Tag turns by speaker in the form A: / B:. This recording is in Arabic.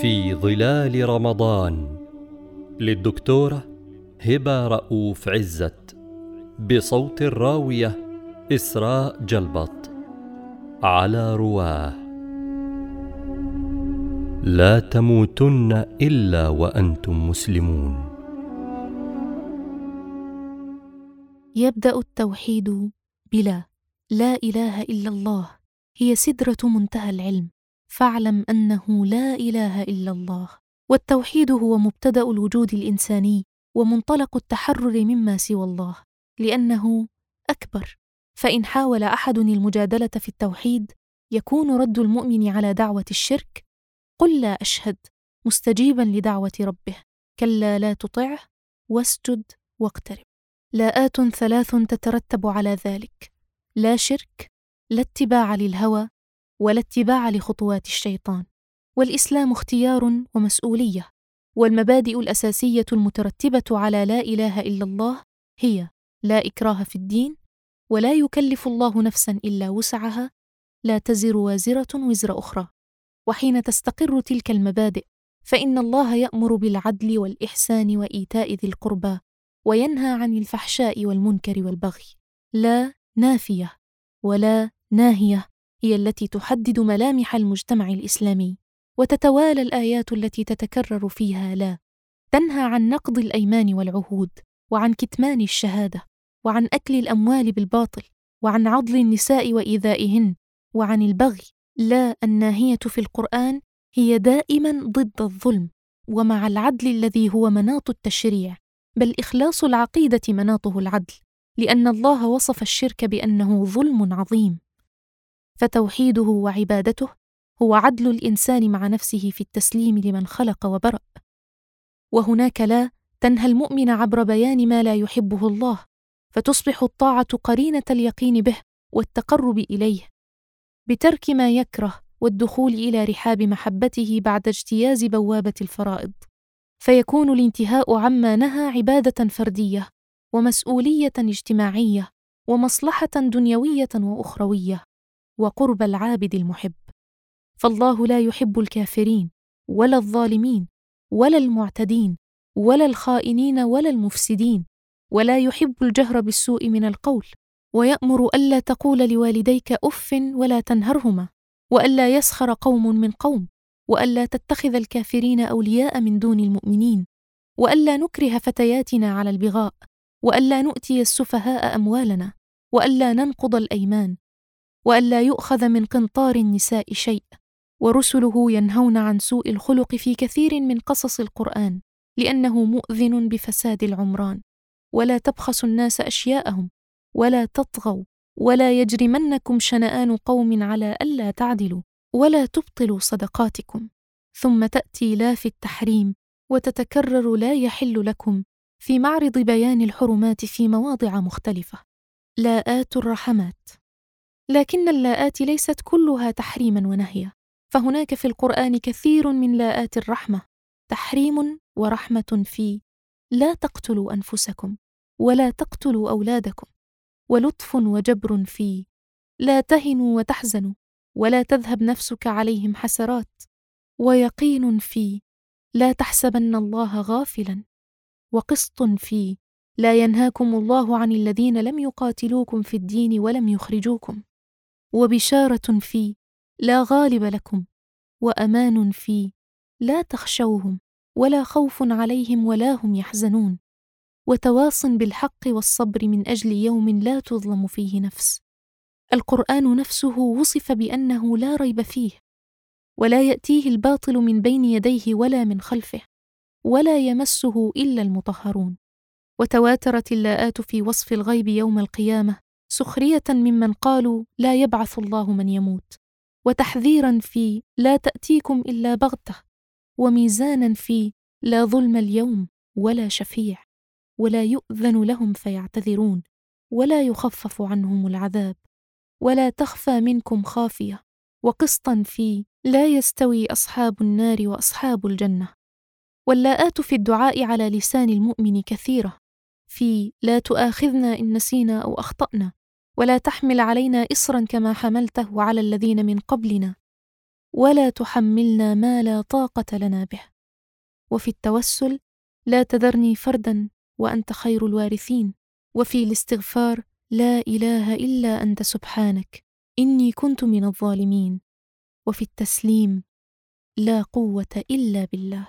A: في ظلال رمضان للدكتورة هبة رؤوف عزت بصوت الراوية إسراء جلبط على رواه. لا تموتن إلا وأنتم مسلمون.
B: يبدأ التوحيد بلا لا إله إلا الله هي سدرة منتهى العلم. فاعلم أنه لا إله إلا الله والتوحيد هو مبتدأ الوجود الإنساني ومنطلق التحرر مما سوى الله لأنه أكبر. فإن حاول أحد المجادلة في التوحيد يكون رد المؤمن على دعوة الشرك قل لا أشهد مستجيبا لدعوة ربه. كلا لا تطعه واسجد واقترب. لاءات ثلاث تترتب على ذلك. لا شرك لا اتباع للهوى ولا اتباع لخطوات الشيطان والإسلام اختيار ومسؤولية والمبادئ الأساسية المترتبة على لا إله إلا الله هي لا إكراه في الدين ولا يكلف الله نفسا إلا وسعها لا تزر وازرة وزر أخرى. وحين تستقر تلك المبادئ فإن الله يأمر بالعدل والإحسان وإيتاء ذي القربى وينهى عن الفحشاء والمنكر والبغي. لا نافية ولا ناهية. هي التي تحدد ملامح المجتمع الإسلامي وتتوالى الآيات التي تتكرر فيها لا تنهى عن نقض الأيمان والعهود وعن كتمان الشهادة وعن أكل الأموال بالباطل وعن عضل النساء وإيذائهن وعن البغي لا الناهية في القرآن هي دائما ضد الظلم ومع العدل الذي هو مناط التشريع بل إخلاص العقيدة مناطه العدل لأن الله وصف الشرك بأنه ظلم عظيم. فتوحيده وعبادته هو عدل الإنسان مع نفسه في التسليم لمن خلق وبرأ. وهناك لا تنهى المؤمن عبر بيان ما لا يحبه الله فتصبح الطاعة قرينة اليقين به والتقرب إليه. بترك ما يكره والدخول إلى رحاب محبته بعد اجتياز بوابة الفرائض. فيكون الانتهاء عما نهى عبادة فردية ومسؤولية اجتماعية ومصلحة دنيوية وأخروية. وقرب العابد المحب. فالله لا يحب الكافرين ولا الظالمين ولا المعتدين ولا الخائنين ولا المفسدين ولا يحب الجهر بالسوء من القول ويأمر ألا تقول لوالديك أف ولا تنهرهما وألا يسخر قوم من قوم وألا تتخذ الكافرين أولياء من دون المؤمنين وألا نكره فتياتنا على البغاء وألا نؤتي السفهاء أموالنا وألا ننقض الأيمان. وألا يؤخذ من قنطار النساء شيء. ورسله ينهون عن سوء الخلق في كثير من قصص القرآن لأنه مؤذن بفساد العمران. ولا تبخسوا الناس أشياءهم ولا تطغوا ولا يجرمنكم شنآن قوم على ألا تعدلوا ولا تبطلوا صدقاتكم. ثم تأتي لا في التحريم وتتكرر لا يحل لكم في معرض بيان الحرمات في مواضع مختلفة. لاءات الرحمات. لكن اللاءات ليست كلها تحريما ونهيا. فهناك في القرآن كثير من لاءات الرحمة. تحريم ورحمة في لا تقتلوا أنفسكم ولا تقتلوا أولادكم ولطف وجبر في لا تهنوا وتحزنوا ولا تذهب نفسك عليهم حسرات ويقين في لا تحسبن الله غافلا وقسط في لا ينهاكم الله عن الذين لم يقاتلوكم في الدين ولم يخرجوكم. وبشارة في لا غالب لكم وأمان في لا تخشوهم ولا خوف عليهم ولا هم يحزنون. وتواص بالحق والصبر من أجل يوم لا تظلم فيه نفس. القرآن نفسه وصف بأنه لا ريب فيه ولا يأتيه الباطل من بين يديه ولا من خلفه ولا يمسه إلا المطهرون. وتواترت اللاءات في وصف الغيب يوم القيامة سخرية ممن قالوا لا يبعث الله من يموت وتحذيرا في لا تأتيكم إلا بغتة وميزانا في لا ظلم اليوم ولا شفيع ولا يؤذن لهم فيعتذرون ولا يخفف عنهم العذاب ولا تخفى منكم خافية وقسطا في لا يستوي أصحاب النار وأصحاب الجنة. واللاءات في الدعاء على لسان المؤمن كثيرة في لا تؤاخذنا إن نسينا أو أخطأنا ولا تحمل علينا اصرا كما حملته على الذين من قبلنا ولا تحملنا ما لا طاقة لنا به. وفي التوسل لا تذرني فردا وأنت خير الوارثين. وفي الاستغفار لا إله إلا أنت سبحانك إني كنت من الظالمين. وفي التسليم لا قوة إلا بالله.